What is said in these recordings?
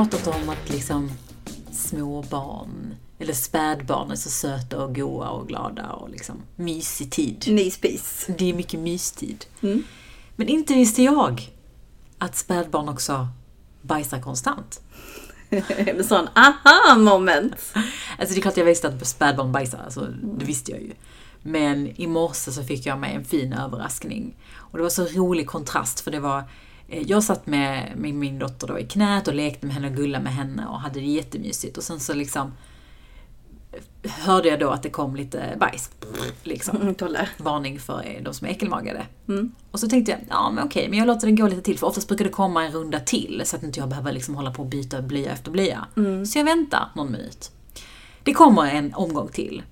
pratat om att liksom små barn eller spädbarn är så söta och goa och glada och liksom mysig tid. Ny spis. Det är mycket mystid. Mm. Men inte visste jag att spädbarn också bajsar konstant. en sån aha moment. Alltså det är klart jag visste att spädbarn bajsar, alltså, det visste jag ju. Men i morse så fick jag mig en fin överraskning. Och det var så rolig kontrast för det var jag satt med, med min dotter då i knät och lekte med henne och gullade med henne och hade det jättemysigt. Och sen så liksom hörde jag då att det kom lite bajs. Liksom. Mm. Varning för de som är äckelmagade. Mm. Och så tänkte jag, ja men okej, men jag låter den gå lite till för oftast brukar det komma en runda till så att inte jag behöver liksom hålla på och byta blöja efter blöja. Så jag väntar någon minut. Det kommer en omgång till.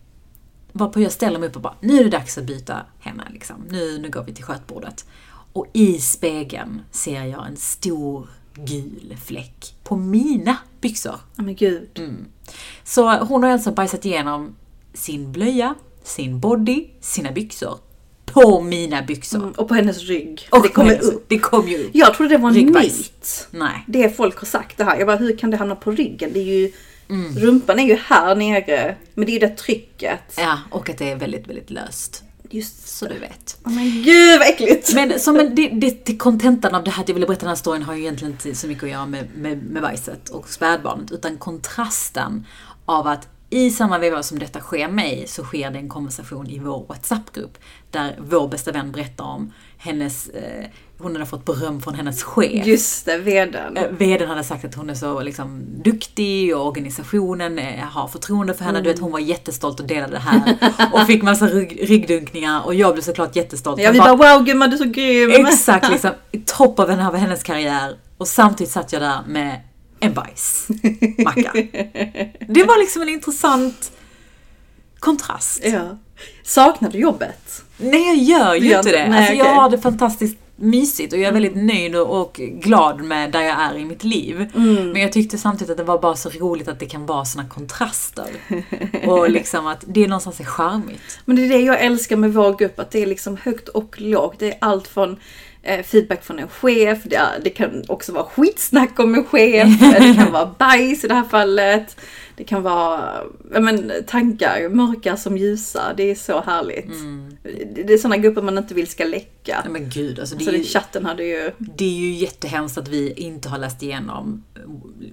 Varpå jag ställer mig upp och bara, nu är det dags att byta henne. Liksom. Nu, nu går vi till skötbordet. Och i spegeln ser jag en stor gul fläck på mina byxor. Ja men gud. Mm. Så hon har alltså bajsat igenom sin blöja, sin body, sina byxor. På mina byxor. Mm, Och på hennes rygg. Och det kommer hennes- upp. Det kom ju upp. Jag trodde det var en myt. Nej. Det folk har sagt det här. Jag bara, hur kan det hamna på ryggen? Det är ju, Mm. rumpan är ju här nere. Men det är ju det trycket. Ja, och att det är väldigt, väldigt löst. Just Så du vet. Åh men gud vad äckligt! Men som en, det, det, det kontentan av det här att jag ville berätta den här storyn har ju egentligen inte så mycket att göra med, med, med bajset och spädbarnet, utan kontrasten av att i samma veva som detta sker mig så sker det en konversation i vår WhatsApp-grupp där vår bästa vän berättar om hennes, eh, hon hade fått beröm från hennes chef. Just det, veden. Eh, Veden hade sagt att hon är så liksom, duktig och organisationen eh, har förtroende för henne. Du vet, hon var jättestolt och delade det här. Och fick massa rygg, ryggdunkningar och jag blev såklart jättestolt. Ja Jag vi bara, bara wow gumman du är så grym! Exakt, liksom, i topp av hennes, hennes karriär. Och samtidigt satt jag där med en bajsmacka. Det var liksom en intressant kontrast. Ja. Saknar du jobbet? Nej, jag gör ju gör inte det. nej, alltså, jag okej. har det fantastiskt mysigt och jag är väldigt nöjd och, glad med där jag är i mitt liv. Mm. Men jag tyckte samtidigt att det var bara så roligt att det kan vara såna kontraster. och liksom att det någonstans är charmigt. Men det är det jag älskar med vår grupp, att det är liksom högt och lågt. Det är allt från eh, feedback från en chef, det, är, det kan också vara skitsnack om en chef, det kan vara bajs i det här fallet. Det kan vara ja, men, tankar, mörka som ljusa. Det är så härligt. Det det är sådana grupper man inte vill ska läcka. Nej men gud, alltså det, Så är ju, chatten hade ju... det är ju jättehemskt att vi inte har läst igenom,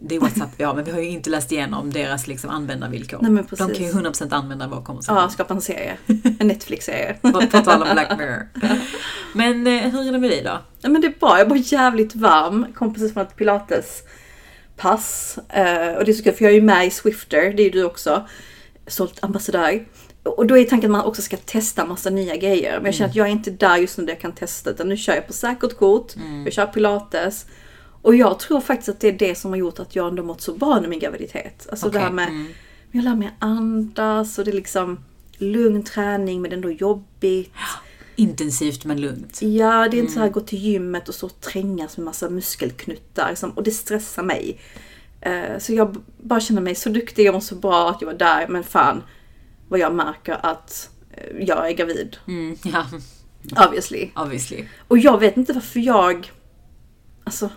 det är WhatsApp vi har, men vi har ju inte läst igenom deras liksom användarvillkor. Nej, men De kan ju precis. 100% använda vår konversation. Ja, skapa en serie. En Netflix-serie. På, på tal om Black Mirror. Men eh, hur är det med dig då? Ja, men det är bra, jag bara jävligt varm. Kom precis från ett pilates pass. Eh, och det är så kul för jag är ju med i Swifter, det är ju du också. Sålt ambassadör. Och då är tanken att man också ska testa massa nya grejer. Men jag känner att jag är inte där just nu där jag kan testa. Utan nu kör jag på säkert kort, jag kör pilates. Och jag tror faktiskt att det är det som har gjort att jag ändå mått så bra under min graviditet. Alltså det Okej, här med, jag lär mig andas och det är liksom lugn träning men ändå jobbigt. Intensivt men lugnt. Ja, det är inte så här gå till gymmet och så trängas med massa muskelknuttar. Liksom, och det stressar mig. Eh, så jag bara känner mig så duktig, mår så bra att jag var där. Men fan, vad jag märker att eh, jag är gravid. Mm, ja, Obviously. obviously. Och jag vet inte varför jag, alltså,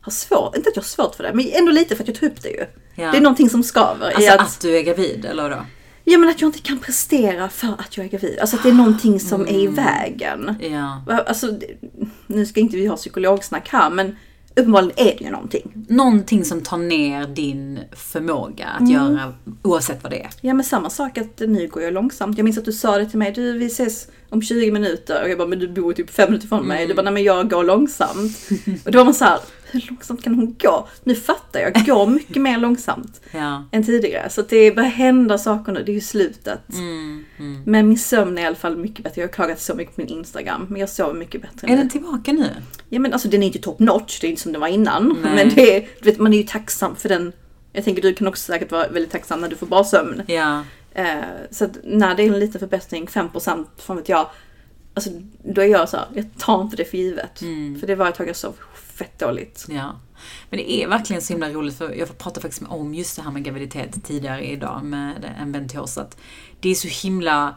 har svårt, inte att jag har svårt för det, men ändå lite för att jag tar upp det ju. Ja. Det är någonting som skaver. Alltså att, att du är gravid, eller vadå? Ja men att jag inte kan prestera för att jag är gravid. Alltså att det är någonting som är i vägen. Ja. Alltså, nu ska inte vi ha psykologsnack här men uppenbarligen är det ju någonting. Någonting som tar ner din förmåga att Mm. göra, oavsett vad det är. Ja men samma sak att nu går jag långsamt. Jag minns att du sa det till mig, du vi ses om 20 minuter. Och jag bara, men du bor typ fem minuter från mig. Du bara, nej men jag går långsamt. och då var man så här, hur långsamt kan hon gå? Nu fattar jag, går mycket mer långsamt Ja. än tidigare. Så det börjar hända saker nu, det är ju slutet. Mm, mm. Men min sömn är i alla fall mycket bättre. Jag har klagat så mycket på min Instagram. Men jag sover mycket bättre Är nu. den tillbaka nu? Ja men alltså den är inte top notch, det är inte som det var innan. Nej. Men det är, du vet, man är ju tacksam för den. Jag tänker du kan också säkert vara väldigt tacksam när du får bra sömn. Ja. Eh, så att när det är en liten förbättring, 5% fan vet jag. Alltså då är jag så här, jag tar inte det för givet. Mm. För det var ett tag jag sov fett dåligt. Ja. Men det är verkligen så himla roligt för jag pratade faktiskt om just det här med graviditet tidigare idag med en vän till oss. Att det är så himla...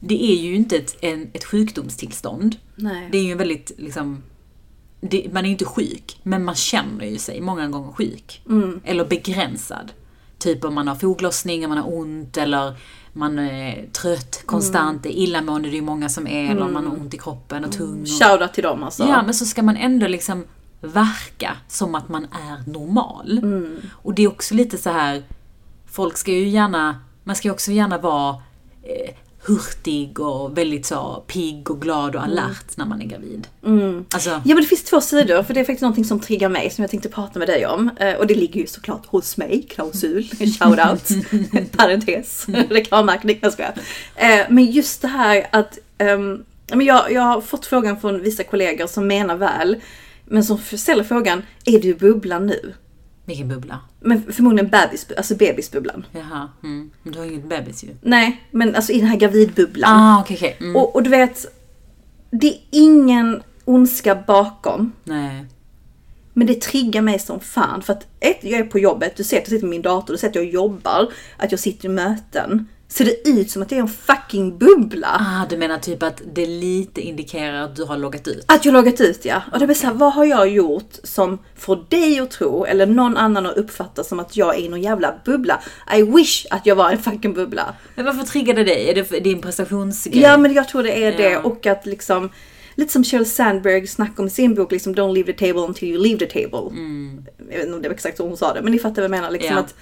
Det är ju inte ett, en, ett sjukdomstillstånd. Nej. Det är ju väldigt liksom... det, man är ju inte sjuk, men man känner ju sig många gånger sjuk. Eller begränsad. Typ om man har foglossning, om man har ont eller man är trött konstant, det är illamående, det är ju många som är, eller om man har ont i kroppen och tung. Och, Shoutout till dem alltså. Ja, men så ska man ändå liksom verka som att man är normal. Och det är också lite så här folk ska ju gärna, man ska ju också gärna vara eh, hurtig och väldigt så pigg och glad och alert när man är gravid. Alltså, Ja men det finns två sidor, för det är faktiskt någonting som triggar mig som jag tänkte prata med dig om. Eh, Och det ligger ju såklart hos mig, klausul, shoutout, parentes, reklammärkning, jag skojar. Eh, Men just det här att, men jag, jag har fått frågan från vissa kollegor som menar väl, men som ställer frågan, är du i bubblan nu? vilken bubbla. Men förmodligen bebis, alltså bebisbubblan. Jaha, mm. Men du har inget bebis ju. Nej, men alltså i den här gravidbubblan. Ah, okej, okej. Mm. Och, och du vet, det är ingen ondska bakom. Nej. Men det triggar mig som fan. För att ett, jag är på jobbet, du ser att jag sitter med min dator, du ser att jag jobbar, att jag sitter i möten. Ser det ut som att jag är en fucking bubbla? Ah, du menar typ att det lite indikerar att du har loggat ut? Att jag loggat ut ja. Och det blir såhär, vad har jag gjort som får dig att tro, eller någon annan att uppfatta som att jag är i någon jävla bubbla? I wish att jag var en fucking bubbla. Men varför triggade det dig? Är det din prestationsgrej? Ja men jag tror det är det Ja. och att liksom Lite som Sheryl Sandberg snackar om i sin bok, liksom Don't leave the table until you leave the table. Jag vet inte om det var exakt så hon sa det, men ni fattar vad jag menar. Liksom Ja. att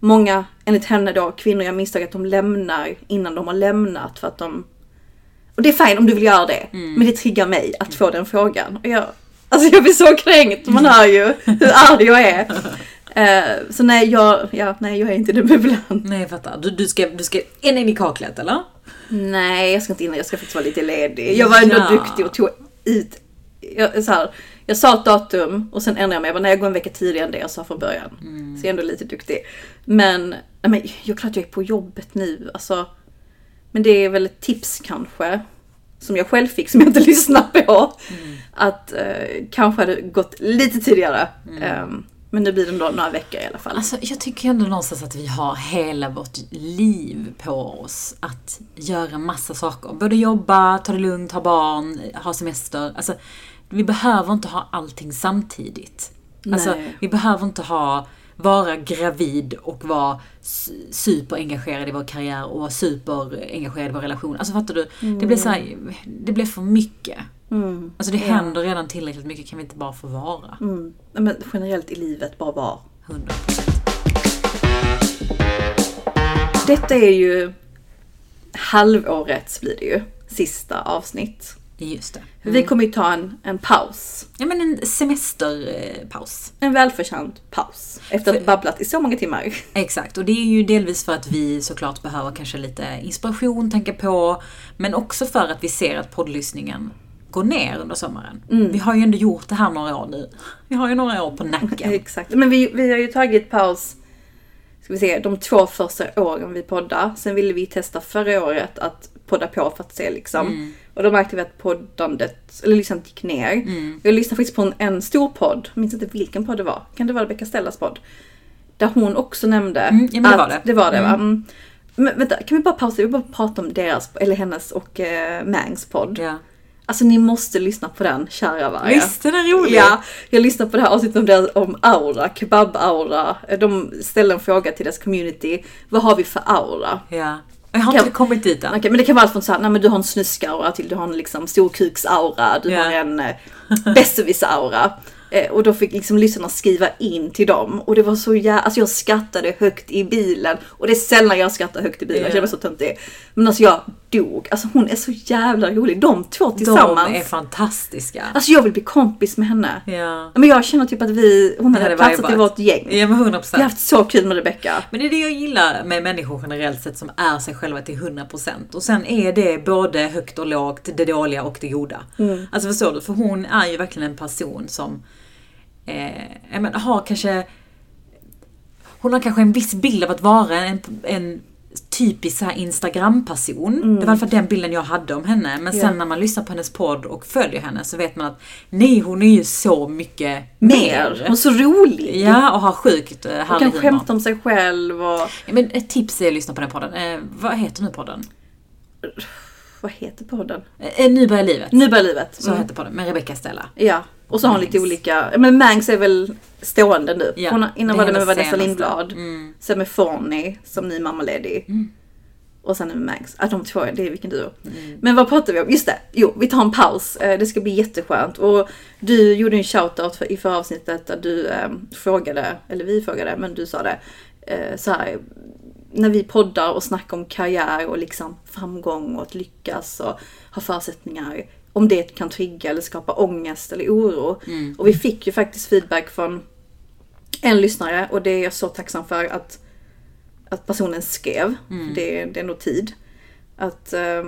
många, enligt henne då, kvinnor gör misstag att de lämnar innan de har lämnat för att de... Och det är fint om du vill göra det, men det triggar mig att få den frågan. Och jag, alltså jag blir så kränkt, man hör ju hur arg jag är. Eh, så nej, jag, ja, nej, jag är inte i den bubblan. Nej, jag fattar. Du, du, ska, du ska in i kaklet, eller? Nej, jag ska inte in jag ska faktiskt vara lite ledig. Jag var ändå Ja. duktig och tog ut... Jag, så här, jag sa ett datum och sen ändrade jag mig. Jag bara, nej, jag går en vecka tidigare än det jag sa från början. Så jag är ändå lite duktig. Men, nej, men jag klart jag är på jobbet nu. Alltså, men det är väl ett tips kanske. Som jag själv fick som jag inte lyssnar på. Att eh, kanske hade gått lite tidigare. Ehm, men nu blir det ändå några veckor i alla fall. Alltså, jag tycker ändå någonstans att vi har hela vårt liv på oss att göra massa saker. Både jobba, ta det lugnt, ha barn, ha semester. Alltså, vi behöver inte ha allting samtidigt. Alltså, vi behöver inte ha vara gravid och vara superengagerad i vår karriär och vara superengagerad i vår relation. Alltså fattar du? Det blir så här, det blir för mycket. Mm. Alltså det händer redan tillräckligt mycket, kan vi inte bara få vara? Mm. Men generellt i livet, bara var. 100%. Detta är ju halvårets blir det ju. Sista avsnitt. Just det. Vi kommer ju ta en, en paus. Ja men en semesterpaus. En välförtjänt paus. Efter att ha babblat i så många timmar. Exakt, och det är ju delvis för att vi såklart behöver kanske lite inspiration, tänka på, men också för att vi ser att poddlyssningen går ner under sommaren. Vi har ju ändå gjort det här några år nu. Vi har ju några år på nacken. Exakt. Men vi, vi har ju tagit paus, ska vi se, de två första åren vi poddar. Sen ville vi testa förra året att podda på för att se liksom. Och då märkte vi att poddandet, eller lyssnandet gick ner. Jag lyssnade faktiskt på en, en stor podd, jag minns inte vilken podd det var. Kan det vara Rebecca Stellas podd? Där hon också nämnde Mm, ja, men det var att det. det var det va? Mm. Men vänta, kan vi bara pausa? Vi bara prata om deras, eller hennes och eh, Mangs podd. Ja. Alltså ni måste lyssna på den, kära varje. Visst, den är rolig? Ja, jag lyssnade på det här avsnittet om, deras- om aura, kebab-aura. De ställde en fråga till deras community. Vad har vi för aura? ja. Jag har Kan- inte kommit dit än. Okej, men det kan vara allt från såhär, nej men du har en snuskaura till du har en liksom storkuksaura, du Ja. har en eh, besserwisser-aura. Eh, och då fick liksom lyssnarna skriva in till dem. Och det var så jävla, alltså jag skrattade högt i bilen. Och det är sällan jag skrattar högt i bilen, Ja. jag känner mig så töntig. Men alltså jag dog. Alltså hon är så jävla rolig. De två tillsammans. De är fantastiska. Alltså jag vill bli kompis med henne. Ja. Men jag känner typ att vi, hon hade hade platsat i vårt gäng. Ja men 100%. Vi har haft så kul med Rebecca. Men det är det jag gillar med människor generellt sett som är sig själva till 100%. Och sen är det både högt och lågt, det dåliga och det goda. Alltså förstår du? För hon är ju verkligen en person som eh, menar, har kanske hon har kanske en viss bild av att vara en, en typisk så här Instagram-person. Det var i alla fall den bilden jag hade om henne. Men sen Ja. när man lyssnar på hennes podd och följer henne så vet man att nej, hon är ju så mycket Mer. mer. Hon är så rolig. Ja, och har sjukt eh, Hon härlig kan humor. skämta om sig själv och... Ja, Men ett tips är att lyssna på den podden. Eh, vad heter nu podden? vad heter podden? Eh, Nu börjar livet. Nu börjar livet. Så Mm. heter podden. Med Rebecca Stella. Ja. Och så har hon lite olika, men Mangs är väl stående nu. Ja, hon, har- innan det var det är med Vanessa. Lindblad. Mm. Sen med Forny som ny mammaledig. Mm. Och sen med Mangs. Att de två, det är vilken duo. Men vad pratar vi om? Just det, jo vi tar en paus. Eh, Det ska bli jätteskönt. Och du gjorde en shoutout för, i förra avsnittet där du eh, frågade, eller vi frågade, men du sa det. Eh, så här, när vi poddar och snackar om karriär och liksom framgång och att lyckas och ha förutsättningar. Om det kan trigga eller skapa ångest eller oro. Mm. Och vi fick ju faktiskt feedback från en lyssnare och det är jag så tacksam för att, att personen skrev. Mm. Det, det är nog tid. Att eh,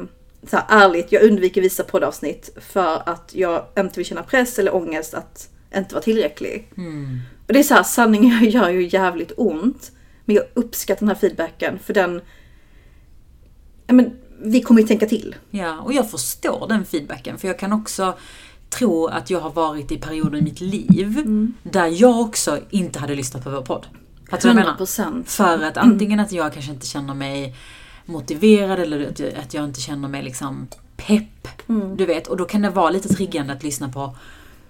så här, ärligt, jag undviker vissa poddavsnitt för att jag inte vill känna press eller ångest att inte vara tillräcklig. Mm. Och det är så här, sanningen gör ju jävligt ont. Men jag uppskattar den här feedbacken för den... Ja, men, vi kommer ju tänka till. Ja, och jag förstår den feedbacken. För jag kan också tro att jag har varit i perioder i mitt liv där jag också inte hade lyssnat på vår podd. Fattar du vad jag menar? 100%. För att antingen att jag kanske inte känner mig motiverad eller att jag, att jag inte känner mig liksom pepp. Du vet, och då kan det vara lite triggande att lyssna på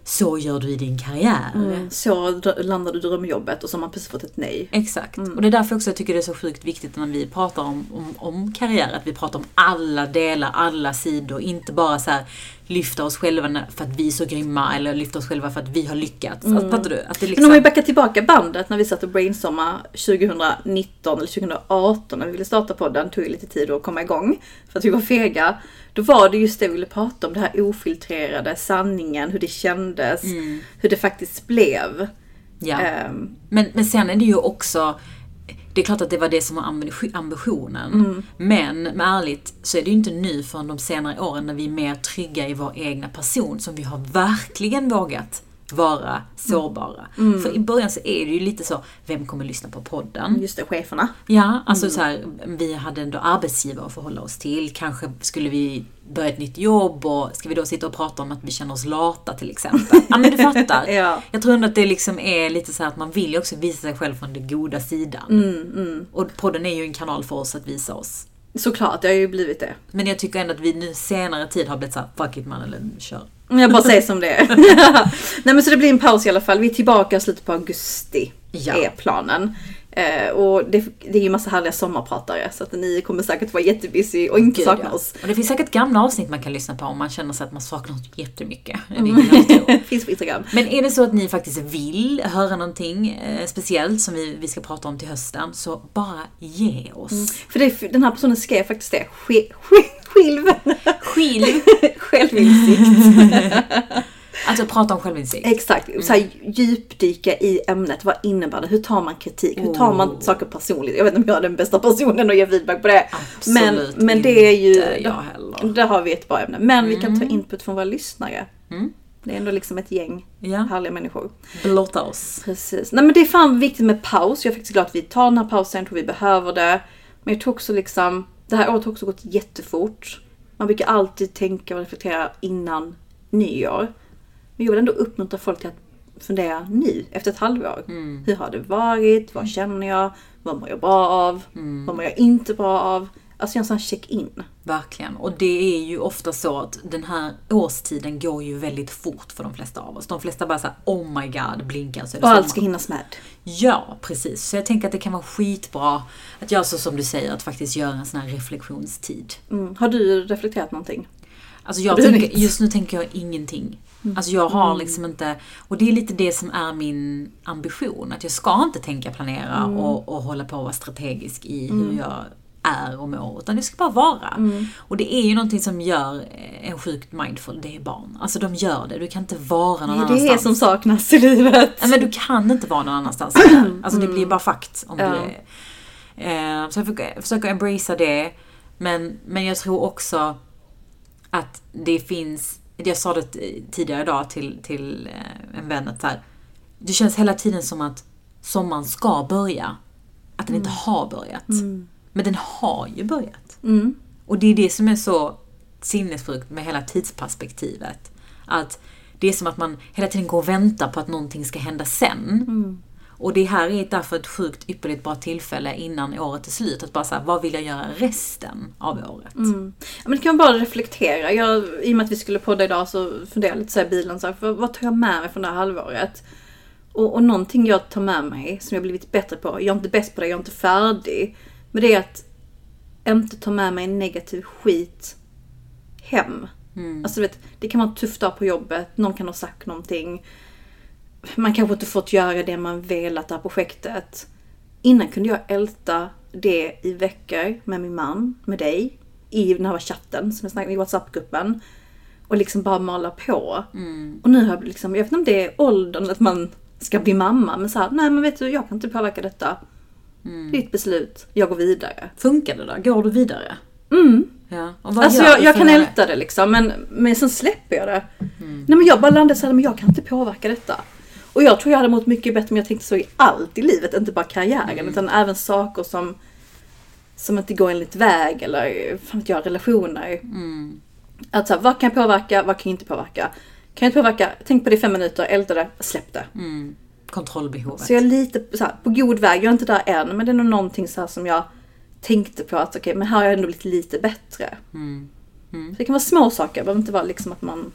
Så gör du i din karriär. Mm, Så landar du drömjobbet och så har man precis fått ett nej. Exakt. Och det är därför också jag tycker det är så sjukt viktigt när vi pratar om, om, om karriär, att vi pratar om alla delar, alla sidor. Inte bara så här lyfta oss själva för att vi är så grymma eller lyfta oss själva för att vi har lyckats. Alltså, fattar du? Att det Men liksom... om vi backar tillbaka bandet när vi satt och brainstormade 2019 eller 2018 när vi ville starta podden, tog ju lite tid att komma igång för att vi var fega. Då var det just det vi ville prata om, det här ofiltrerade, sanningen, hur det kändes, hur det faktiskt blev. ja. Ehm, Men, men sen är det ju också det är klart att det var det som var ambi- ambitionen. Men med ärligt så är det ju inte nu förrän de senare åren när vi är mer trygga i vår egna person som vi har verkligen vågat vara sårbara. För i början så är det ju lite så, vem kommer lyssna på podden? just det, cheferna. Ja, alltså så här, vi hade ändå arbetsgivare att förhålla oss till. Kanske skulle vi börja ett nytt jobb och ska vi då sitta och prata om att vi känner oss lata till exempel? Ja men du fattar. Ja. Jag tror ändå att det liksom är lite så att man vill ju också visa sig själv från den goda sidan. Mm, Och podden är ju en kanal för oss att visa oss. Såklart, det har ju blivit det. Men jag tycker ändå att vi nu senare tid har blivit såhär, fuck it man, eller kör. Jag bara säger som det är. Nej men så det blir en paus i alla fall. Vi är tillbaka i slutet på augusti. Ja. Är planen. Eh, och det, det är ju massa härliga sommarpratare så att ni kommer säkert vara jättebusy och inte Gud, sakna ja. oss. Och det finns säkert gamla avsnitt man kan lyssna på om man känner sig att man saknar något jättemycket. Tror. Finns på Instagram. Men är det så att ni faktiskt vill höra någonting eh, speciellt som vi, vi ska prata om till hösten, så bara ge oss. För det, den här personen skrev faktiskt det. Sk- sk- Skilv. Skilj! Självinsikt. Alltså prata om självinsikt. Exakt. Så här, djupdyka i ämnet. Vad innebär det? Hur tar man kritik? Hur tar man Oh. saker personligt? Jag vet inte om jag är den bästa personen att ge feedback på det. Men, Absolut men det är ju... inte jag heller. Där har vi ett bra ämne. Men vi kan ta input från våra lyssnare. Mm. Det är ändå liksom ett gäng Ja, härliga människor. blotta oss. Precis. Nej men det är fan viktigt med paus. Jag är faktiskt glad att vi tar den här pausen. Jag tror vi behöver det. Men jag tror också liksom, det här året har också gått jättefort. Man brukar alltid tänka och reflektera innan nyår. Men jag vill ändå uppmuntra folk till att fundera nu, efter ett halvår. Mm. Hur har det varit? Vad känner jag? Vad mår jag bra av? Mm. Vad mår jag inte bra av? Alltså göra en sån check-in. Verkligen. Och det är ju ofta så att den här årstiden går ju väldigt fort för de flesta av oss. De flesta bara såhär oh my god, blinkar så är det Och allt ska hinnas med. Ja, precis. Så jag tänker att det kan vara skitbra att göra så som du säger, att faktiskt göra en sån här reflektionstid. Mm. Har du reflekterat någonting? Alltså jag tänker, just nu tänker jag ingenting. Alltså jag har liksom inte, och det är lite det som är min ambition. Att jag ska inte tänka planera och, och hålla på att vara strategisk i hur jag är och mår. Utan det ska bara vara. Och det är ju någonting som gör en sjukt mindful, det är barn. Alltså de gör det, du kan inte vara någon Det är annanstans. det som saknas i livet. Nej, men du kan inte vara någon annanstans. Alltså det blir bara fakt om Ja. du är... Eh, så jag försöker, embracea det. Men, men jag tror också att det finns... Jag sa det tidigare idag till, till eh, en vän att så här, det känns hela tiden som att sommaren ska börja. Att den inte har börjat. Men den har ju börjat. Mm. Och det är det som är så sinnessjukt med hela tidsperspektivet. Att det är som att man hela tiden går och väntar på att någonting ska hända sen. Och det här är därför ett sjukt ypperligt bra tillfälle innan året är slut. Att bara säga, vad vill jag göra resten av året? Mm. Ja, men det kan man bara reflektera. Jag, I och med att vi skulle podda idag så funderade jag lite så i bilen. Så här, för, vad tar jag med mig från det här halvåret? Och, och någonting jag tar med mig som jag blivit bättre på. Jag är inte bäst på det, jag är inte färdig. Men det är att inte ta med mig negativ skit hem. Alltså du vet, det kan vara en tuff dag på jobbet, någon kan ha sagt någonting. Man kanske inte fått göra det man velat det här projektet. Innan kunde jag älta det i veckor med min man, med dig, i den här chatten som jag snackade i WhatsApp-gruppen. Och liksom bara mala på. Och nu har jag liksom, jag vet inte om det är åldern att man ska bli mamma, men så här, nej men vet du, jag kan inte påverka detta. Är ett beslut, jag går vidare. Funkar det då? Går du vidare? Mm. Ja. Alltså jag, jag kan älta det liksom, men, men sen släpper jag det. Nej men jag bara landade såhär, men jag kan inte påverka detta. Och jag tror jag hade mått mycket bättre om jag tänkte så i allt i livet, inte bara karriären, utan även saker som som inte går enligt väg eller fan vet jag, relationer. Att så vad kan jag påverka, vad kan jag inte påverka? Kan jag inte påverka, tänk på det i fem minuter, älta det, släpp det. Kontrollbehovet. Så jag är lite så här, på god väg, jag är inte där än, men det är nog någonting så som jag tänkte på att okej, men här har jag ändå blivit lite bättre. Så det kan vara små saker, det behöver inte vara liksom att man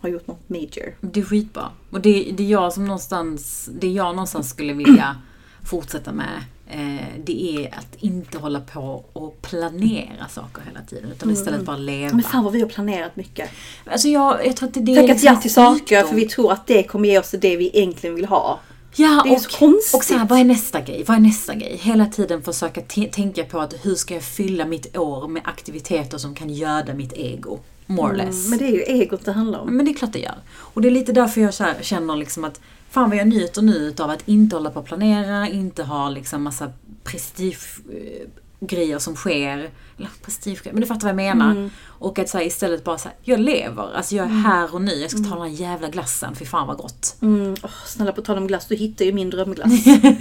har gjort något major. Det är skitbra. Och det, det är jag som någonstans, det jag någonstans skulle vilja fortsätta med. Eh, det är att inte hålla på och planera saker hela tiden. Utan istället bara leva. Men fan vad vi har planerat mycket. Alltså jag, jag tror att det, det är Tackat liksom ja till saker för vi tror att det kommer ge oss det vi egentligen vill ha. Ja, Det är och, så konstigt. och så här, vad är nästa grej? Vad är nästa grej? Hela tiden försöka tänka på att hur ska jag fylla mitt år med aktiviteter som kan göda mitt ego? More or less. Men det är ju egot det handlar om. Men det är klart det gör. Och det är lite därför jag här känner liksom att fan vad jag njuter nu av att inte hålla på att planera, inte ha liksom massa prestige eh, grejer som sker. Eller prestige men du fattar vad jag menar. Mm. Och att så här, istället bara säga jag lever. Alltså jag är här och nu. Jag ska ta den här jävla glassen, fy fan vad gott. Mm, åh, snälla på tal om glass, du hittar ju min drömglass.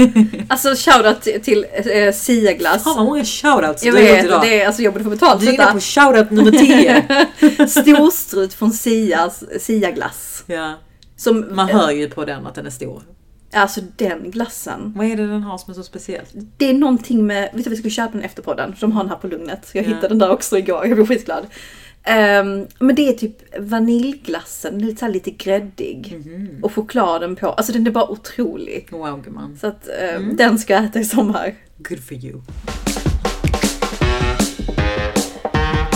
alltså shoutout till, äh, Sia-glass. Fan vad många shoutouts Jag du har vet, idag. det är, alltså jag borde få betalt Du är inne på shoutout nummer 10. Storstrut från Sias, Sia-glass. ja. Som, Man hör ju på den att den är stor. Alltså den glassen. Vad är det den har som är så speciellt? Det är någonting med, vet du vi skulle köpa den efter podden, de har den här på Lugnet. Jag Ja. hittade den där också igår, jag blev skitglad. Ehm, men det är typ vaniljglassen, den är lite, så lite gräddig. Mhm. Och chokladen på, alltså den är bara otrolig. Wow gumman. Så att eh, Mm. den ska jag äta i sommar. Good for you.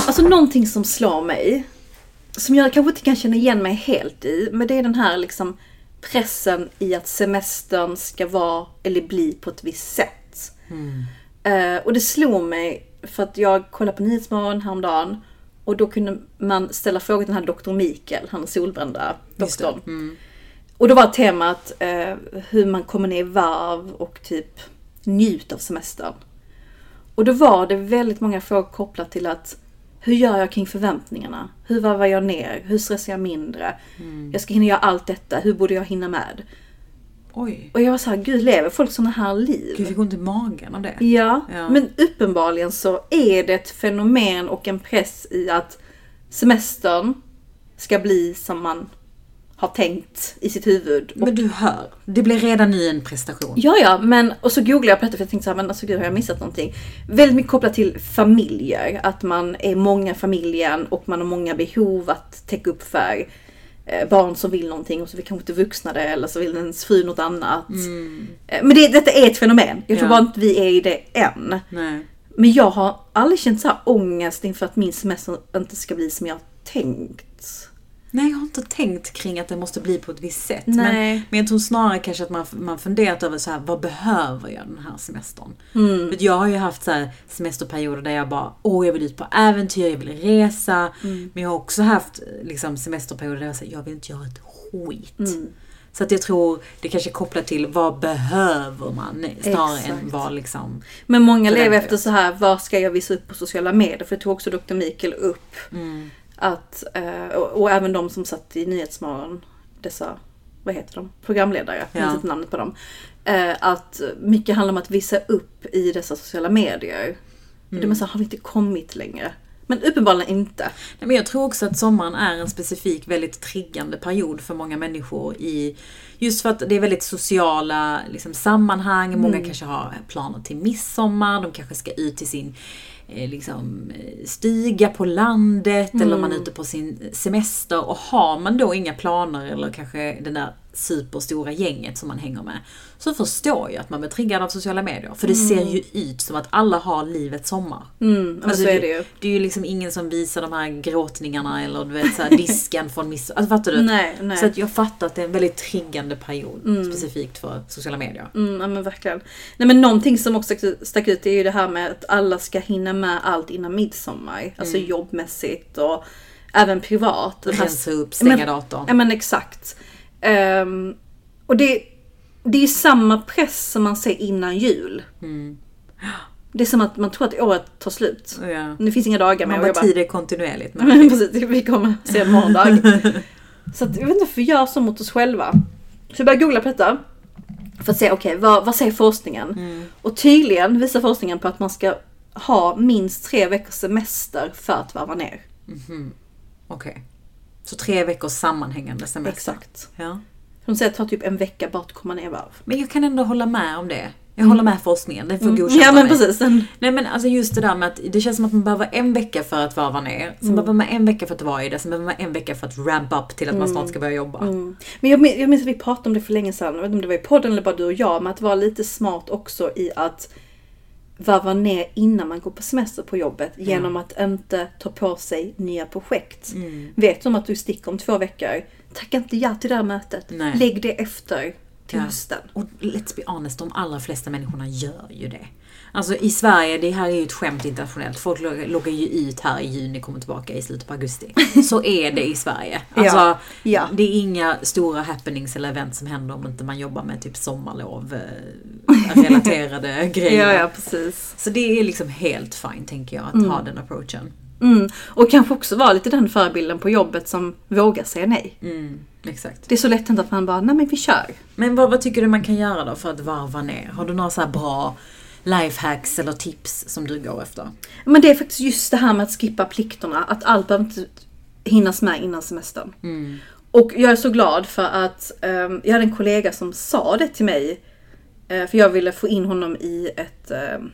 Alltså någonting som slår mig, som jag kanske inte kan känna igen mig helt i, men det är den här liksom pressen i att semestern ska vara eller bli på ett visst sätt. Eh, och det slog mig för att jag kollade på Nyhetsmorgon häromdagen och då kunde man ställa frågor till den här doktor Mikael, han solbrända doktorn. Mm. Och då var temat eh, hur man kommer ner i varv och typ njut av semestern. Och då var det väldigt många frågor kopplat till att hur gör jag kring förväntningarna? Hur varvar jag ner? Hur stressar jag mindre? Jag ska hinna göra allt detta, hur borde jag hinna med? Oj. Och jag var så här, gud lever folk sådana här liv? Gud, jag fick ont i magen av det. Ja, Ja. men uppenbarligen så är det ett fenomen och en press i att semestern ska bli som man har tänkt i sitt huvud. Men du hör, det blir redan nu en prestation. ja, ja, men och så googlade jag på detta för jag tänkte så här, men alltså gud har jag missat någonting? Väldigt mycket kopplat till familjer, att man är många familjen och man har många behov att täcka upp för. Eh, barn som vill någonting och så vill kanske inte vuxna det eller så vill ens fru något annat. Eh, Men det, detta är ett fenomen. Jag tror Ja. bara inte vi är i det än. Nej. Men jag har aldrig känt så här ångest inför att min semester inte ska bli som jag tänkt. Nej, jag har inte tänkt kring att det måste bli på ett visst sätt. Nej. Men, men jag tror snarare kanske att man, man funderat över så här, vad behöver jag den här semestern? Mm. För jag har ju haft så semesterperioder där jag bara, åh jag vill ut på äventyr, jag vill resa. Mm. Men jag har också haft liksom, semesterperioder där jag säger, jag vill inte göra ett skit. Mm. Så att jag tror det kanske är kopplat till vad behöver man snarare Exakt. än vad liksom... Men många lever efter så här, vad ska jag visa upp på sociala medier? För det tog också Dr. Mikael upp. Mm. Att, eh, och, och även de som satt i Nyhetsmorgon, dessa, vad heter de, programledare, jag Ja. minns inte namnet på dem. Eh, att mycket handlar om att visa upp i dessa sociala medier. Det är man så har vi inte kommit längre? Men uppenbarligen inte. Nej, Men jag tror också att sommaren är en specifik väldigt triggande period för många människor i Just för att det är väldigt sociala liksom, sammanhang. Många Mm. kanske har planer till midsommar. De kanske ska ut till sin liksom, eh, stuga på landet eller Mm. man är ute på sin semester. Och har man då inga planer eller kanske det där superstora gänget som man hänger med. Så förstår jag att man blir triggad av sociala medier. För det ser ju ut som att alla har livets sommar. Mm, Alltså, så är det ju. Det är ju liksom ingen som visar de här gråtningarna eller du vet så här, disken från miss... Alltså fattar du? Nej, nej. Så att jag fattar att det är en väldigt triggande period specifikt för sociala medier. Mm, ja men verkligen. Nej men någonting som också stack- ut är ju det här med att alla ska hinna med allt innan midsommar. Alltså jobbmässigt och även privat. Rensa upp, stänga datorn. Ja men exakt. Ehm, och det, det är samma press som man ser innan jul. Mm. Det är som att man tror att året tar slut. Ja. Det finns inga dagar Man mer. och bara tid är kontinuerligt. Men precis, vi kommer se en morgondag. så att, jag vet inte varför vi gör så mot oss själva. Så jag började googla på detta. För att se, okej, vad, vad säger forskningen? Mm. Och tydligen visar forskningen på att man ska ha minst tre veckors semester för att varva ner. Okej. Så tre veckors sammanhängande semester. Exakt. Ja. De säger att det tar typ en vecka bara att komma ner varv. Men jag kan ändå hålla med om det. Jag håller med forskningen, det får godkänna Mm. Ja men mig. precis. Den, Nej men alltså just det där med att det känns som att man behöver en vecka för att varva ner. Sen behöver man en vecka för att vara i det. Sen behöver man en vecka för att ramp up till att man snart ska börja jobba. Men jag, jag minns att vi pratade om det för länge sedan, jag vet inte om det var i podden eller bara du och jag, men att vara lite smart också i att varva ner innan man går på semester på jobbet genom att inte ta på sig nya projekt. Mm. Vet om att du sticker om två veckor, tacka inte ja till det här mötet. Nej. Lägg det efter till Ja. hösten. Och let's be honest, de allra flesta människorna gör ju det. Alltså i Sverige, det här är ju ett skämt internationellt. Folk loggar ju ut här i juni, kommer tillbaka i slutet på augusti. Så är det i Sverige. Alltså, Ja, ja. Det är inga stora happenings eller event som händer om inte man jobbar med typ sommarlov eh, relaterade grejer. Ja, ja precis. Så det är liksom helt fine tänker jag att ha den approachen. Mm. Och kanske också vara lite den förebilden på jobbet som vågar säga nej. Mm, exakt. Det är så lätt hänt att man bara, nej men vi kör. Men vad, vad tycker du man kan göra då för att varva ner? Har du några så här bra lifehacks eller tips som du går efter? Men det är faktiskt just det här med att skippa plikterna. Att allt behöver inte hinnas med innan semestern. Och jag är så glad för att ehm, jag hade en kollega som sa det till mig. eh, för jag ville få in honom i ett ehm,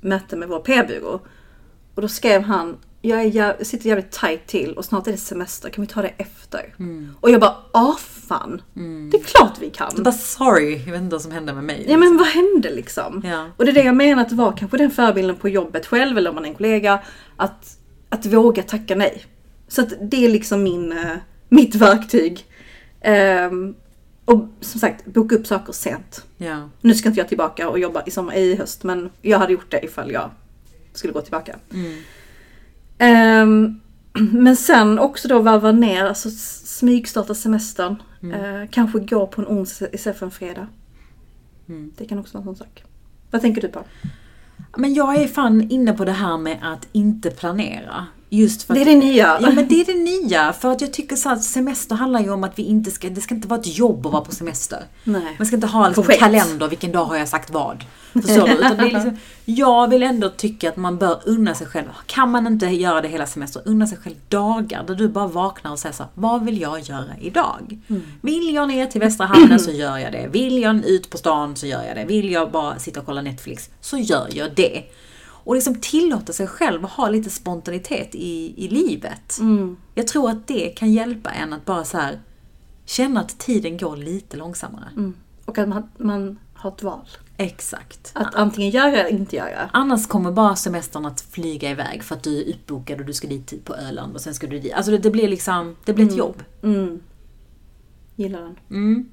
möte med vår PR-byrå. Och då skrev han, jag, är, jag sitter jävligt tight till och snart är det semester, kan vi ta det efter? Och jag bara, ah fan. Det är klart vi kan. Bara sorry, jag vet inte vad som hände med mig. Ja men vad hände liksom? Ja. Och det är det jag menar att vara kanske den förebilden på jobbet själv eller om man är en kollega. Att, att våga tacka nej. Så att det är liksom min, eh, mitt verktyg. Ehm, och som sagt, boka upp saker sent. Ja. Nu ska inte jag tillbaka och jobba i sommar i höst men jag hade gjort det ifall jag skulle gå tillbaka. Ehm, men sen också då varva ner, alltså smygstarta semestern. Eh, kanske gå på en onsdag istället för en fredag. Det kan också vara en sån sak. Vad tänker du på? Men jag är fan inne på det här med att inte planera. Just för Det är det nya. Ja men det är det nya. För att jag tycker så att semester handlar ju om att vi inte ska, det ska inte vara ett jobb att vara på semester. Nej. Man ska inte ha liksom Projekt. kalender, vilken dag har jag sagt vad. Förstår du? Utan det är liksom, jag vill ändå tycka att man bör unna sig själv. Kan man inte göra det hela semestern, unna sig själv dagar där du bara vaknar och säger så här, vad vill jag göra idag? Vill jag ner till Västra Hamnen så gör jag det. Vill jag ut på stan så gör jag det. Vill jag bara sitta och kolla Netflix så gör jag det. Och liksom tillåta sig själv att ha lite spontanitet i, i livet. Jag tror att det kan hjälpa en att bara så här känna att tiden går lite långsammare. Mm. Och att man, man har ett val. Exakt. Att antingen göra eller inte göra. Annars kommer bara semestern att flyga iväg för att du är uppbokad och du ska dit på Öland och sen ska du dit. Alltså det, det blir liksom, det blir ett jobb. Mm. Gillar den. Mm.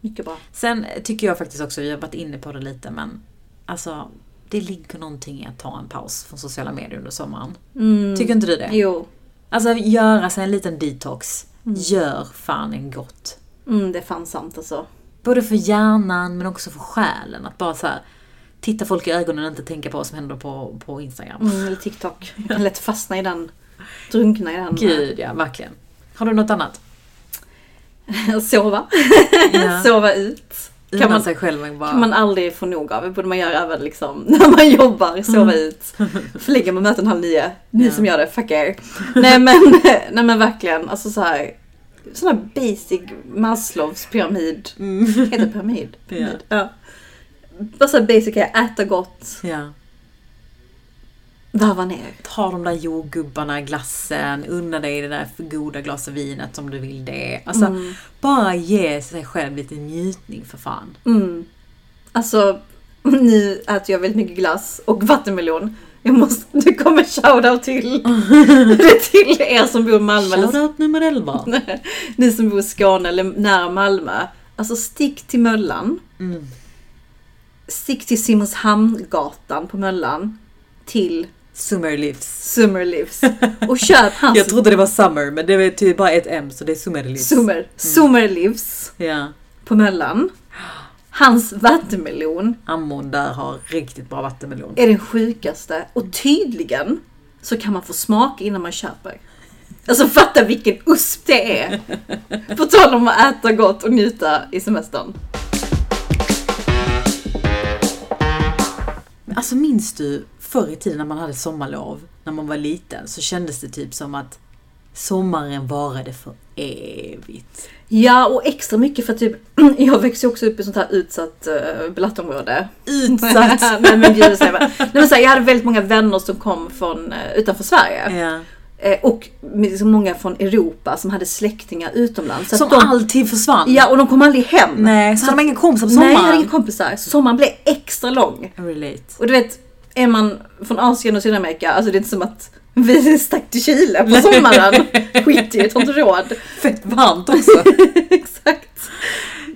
Mycket bra. Sen tycker jag faktiskt också, vi har varit inne på det lite, men alltså det ligger någonting i att ta en paus från sociala medier under sommaren. Tycker inte du det? Jo. Alltså göra sig en liten detox, gör fan en gott. Mm, det är fan sant alltså. Både för hjärnan men också för själen. Att bara så här, titta folk i ögonen och inte tänka på vad som händer på, på Instagram. Mm, eller TikTok. Man kan lätt fastna i den. Drunkna i den. Gud ja, verkligen. Har du något annat? Sova. Ja. Sova ut. Kan man, sig själv bara... kan man aldrig få nog av. Det borde man göra även liksom när man jobbar. Sova ut. Förlägga med möten halv nio. Ni Ja. som gör det, fuck er. nej, men, nej men verkligen. Alltså så här. Sån här basic Maslows pyramid. Heter det pyramid? Ja. ja. Bara så basic äta gott, Ja. varva ner. Ta de där jordgubbarna, glassen, unna dig det där för goda glaset vinet om du vill det. Alltså, Mm. bara ge sig själv lite njutning för fan. Mm. Alltså, nu äter jag väldigt mycket glass och vattenmelon. Jag måste, det kommer shoutout till, till er som bor i Malmö. Shoutout nummer 11. Ni som bor i Skåne eller nära Malmö. Alltså stick till Möllan. Mm. Stick till Simonshamngatan på Möllan. Till Summer Lives. Summer Lives. Och köp hans Jag trodde det var Summer, men det är typ bara ett M, så det är Summer Lives. Summer, Summer Lives Ja. på Möllan. Hans vattenmelon Ammon där har riktigt bra vattenmelon. är den sjukaste. Och tydligen så kan man få smaka innan man köper. Alltså fatta vilken usp det är! På tal om att äta gott och njuta i semestern. Alltså minns du förr i tiden när man hade sommarlov, när man var liten, så kändes det typ som att sommaren varade för evigt. Ja, och extra mycket för typ, jag växte också upp i sånt här utsatt uh, blattområde. Utsatt! Nej men gud, säger man. Nej, men så här, jag hade väldigt många vänner som kom från uh, utanför Sverige. Eh, och liksom många från Europa som hade släktingar utomlands. Så Som de, alltid försvann. Ja, och de kom aldrig hem. Nej, så hade man inga kompisar på Nej, jag hade sommaren. inga kompisar. Så sommaren blev extra lång. Relate. Och du vet, är man från Asien och Sydamerika, alltså det är inte som att vi stack till Chile på sommaren. Skit i, tar inte råd. Fett varmt också. Exakt.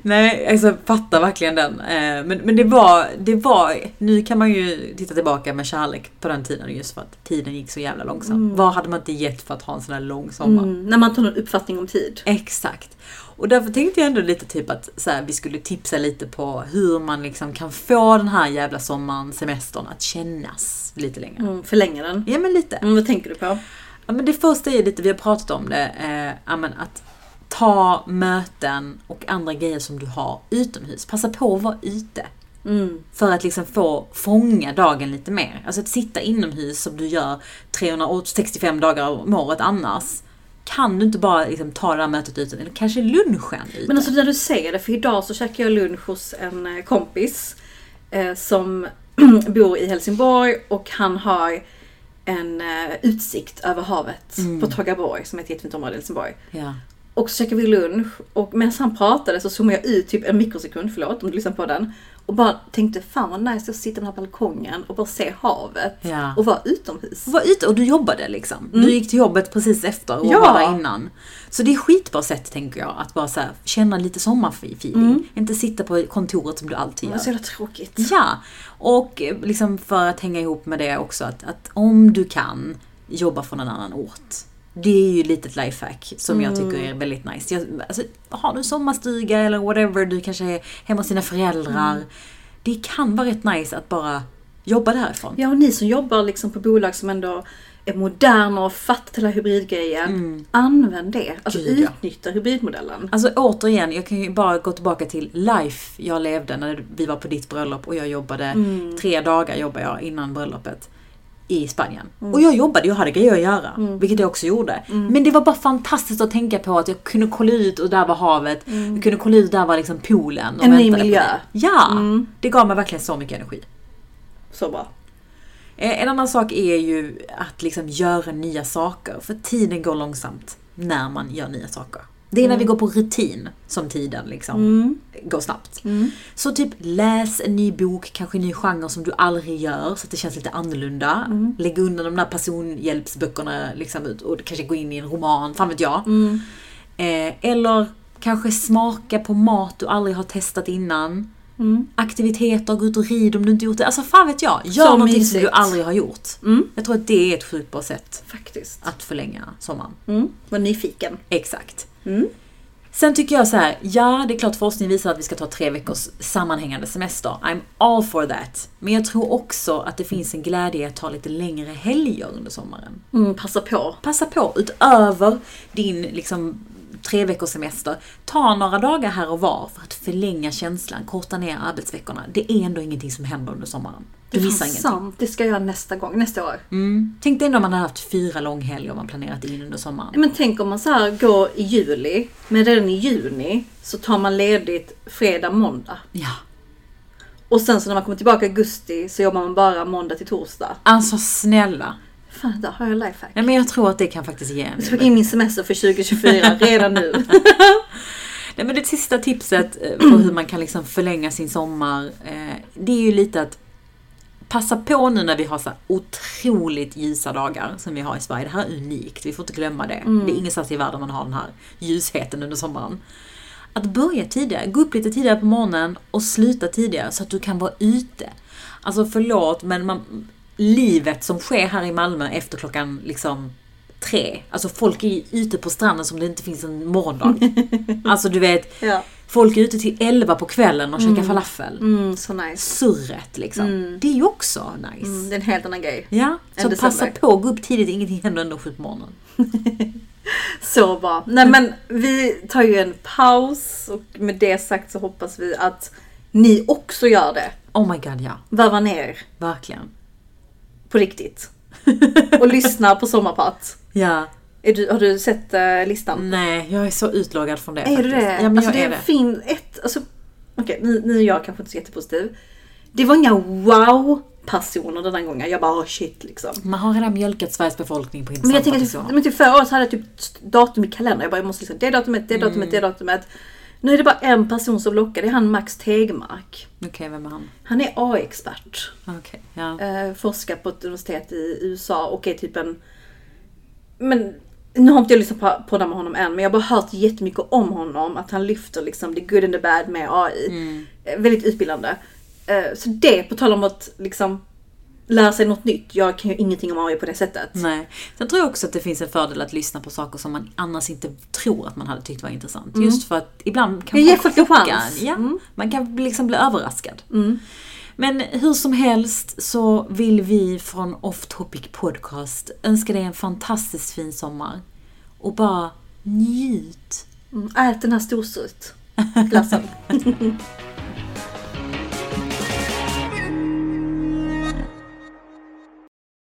Nej, alltså fattar verkligen den. Eh, Men, men det var, det var, nu kan man ju titta tillbaka med kärlek på den tiden just för att tiden gick så jävla långsamt. Vad hade man inte gett för att ha en sån här lång sommar? Mm, när man tar någon uppfattning om tid. Exakt. Och därför tänkte jag ändå lite typ att så här, vi skulle tipsa lite på hur man liksom kan få den här jävla sommaren, semestern att kännas lite längre. Mm, förlänga den. Ja men lite. Mm, vad tänker du på? Ja, men det första är lite, vi har pratat om det, eh, ja, men att ta möten och andra grejer som du har utomhus. Passa på att vara ute. Mm. För att liksom få fånga dagen lite mer. Alltså att sitta inomhus som du gör 365 dagar om året annars. Kan du inte bara liksom ta det här mötet ute, eller kanske lunchen ute. Men alltså när du säger det, för idag så käkade jag lunch hos en eh, kompis eh, som bor i Helsingborg och han har en eh, utsikt över havet på Tågaborg som är ett jättefint område i Helsingborg. ja. Och så käkade vi lunch och medan han pratade så zoomade jag ut typ en mikrosekund, förlåt om du lyssnar på den. Och bara tänkte fan vad nice att sitta på den här balkongen och bara se havet. Ja. Och vara utomhus. Var ute och du jobbade liksom. Du gick till jobbet precis efter och Ja. var där innan. Så det är skitbra sätt tänker jag, att bara så här, känna lite sommarfeeling. Inte sitta på kontoret som du alltid Det gör. var så jävla tråkigt. Ja, och eh, liksom för att hänga ihop med det också att, att om du kan jobba från en annan ort. Det är ju ett lifehack som jag tycker är väldigt nice. Jag, alltså, har du sommarstuga eller whatever, du kanske är hemma hos dina föräldrar. Det kan vara rätt nice att bara jobba därifrån. Ja, och ni som jobbar liksom på bolag som ändå är moderna och fattat hela hybridgrejen. Använd det. Alltså Gud, ja. utnyttja hybridmodellen. Alltså återigen, jag kan ju bara gå tillbaka till life jag levde när vi var på ditt bröllop och jag jobbade, tre dagar jobbade jag innan bröllopet i Spanien. Och jag jobbade, jag hade grejer att göra, vilket jag också gjorde. Men det var bara fantastiskt att tänka på att jag kunde kolla ut och där var havet, jag kunde kolla ut och där var liksom poolen. Och En ny miljö. Ja! Det gav mig verkligen så mycket energi. Så bra. Eh, En annan sak är ju att liksom göra nya saker, för tiden går långsamt när man gör nya saker. Det är när vi går på rutin som tiden liksom går snabbt. Så typ läs en ny bok, kanske en ny genre som du aldrig gör så att det känns lite annorlunda. Lägg undan de där personhjälpsböckerna liksom ut och kanske gå in i en roman, fan vet jag. Eh, eller kanske smaka på mat du aldrig har testat innan. Aktiviteter, gå ut och rid om du inte gjort det. Alltså fan vet jag. Gör Så någonting som mysigt. du aldrig har gjort. Jag tror att det är ett sjukt bra sätt Faktiskt. att förlänga sommaren. Mm. Var nyfiken. Exakt. Sen tycker jag så här, ja det är klart forskning visar att vi ska ta tre veckors sammanhängande semester. I'm all for that. Men jag tror också att det finns en glädje i att ta lite längre helger under sommaren. Mm, passa på. Passa på, utöver din liksom tre veckors semester. Ta några dagar här och var för att förlänga känslan, korta ner arbetsveckorna. Det är ändå ingenting som händer under sommaren. Du Det missar är ingenting. sant. Det ska jag göra nästa gång, nästa år. Mm. Tänk dig ändå om man hade haft fyra långhelger och man planerat in under sommaren. Men tänk om man så här går i juli, men redan i juni så tar man ledigt fredag, måndag. Ja. Och sen så när man kommer tillbaka i augusti så jobbar man bara måndag till torsdag. Alltså snälla. Fan, där har jag lifehack. Ja, men jag tror att det kan faktiskt ge en. Jag ska in min semester för 2024 redan nu. Nej, men det sista tipset eh, på hur man kan liksom förlänga sin sommar, eh, det är ju lite att passa på nu när vi har så otroligt ljusa dagar som vi har i Sverige. Det här är unikt, vi får inte glömma det. Det är ingenstans i världen man har den här ljusheten under sommaren. Att börja tidigare, gå upp lite tidigare på morgonen och sluta tidigare så att du kan vara ute. Alltså förlåt men man, livet som sker här i Malmö efter klockan liksom tre. Alltså folk är ute på stranden som det inte finns en morgondag. Alltså du vet, Ja. Folk är ute till elva på kvällen och käkar falafel. Mm, så nice. Surret liksom. Det är ju också nice. Mm, det är en helt annan grej. Ja, så passa december. på, gå upp tidigt, ingenting händer ändå sju på morgonen. Så bra. Nej men vi tar ju en paus och med det sagt så hoppas vi att ni också gör det. Oh my god ja, Varva ner verkligen. på riktigt. Och lyssna på Sommarprat. Ja, du, har du sett eh, listan? nej jag är så utloggad från det Är faktiskt. du det? Ja men alltså jag är det. finns ett, alltså nu, nu är jag kanske inte så jättepositiv. Det var inga wow-personer den här gången. Jag bara oh, shit liksom. Man har redan mjölkat Sveriges befolkning på Men jag intressanta tänker att personer. men typ förra året hade jag typ datum i kalendern. Jag bara jag måste liksom, det datumet, det datumet, det datumet. Nu är det bara en person som lockar. Det är han Max Tegmark. Okej, vem är han? Han är AI-expert. Okej, ja. Eh, forskar på ett universitet i USA och är typ en... Men nu har inte jag lyssnat på, det med honom än, men jag har bara hört jättemycket om honom. Att han lyfter liksom the good and the bad med AI. Eh, väldigt utbildande. Eh, så det, på tal om att liksom lära sig något nytt. Jag kan ju ingenting om AI på det sättet. Nej. Sen tror jag också att det finns en fördel att lyssna på saker som man annars inte tror att man hade tyckt var intressant. Just för att ibland kan Mm. Folk en chocka chans. Ja, Mm. Man kan liksom bli överraskad. Men hur som helst så vill vi från Off Topic Podcast önska dig en fantastiskt fin sommar. Och bara njut. Mm, ät den här storstrutglassen.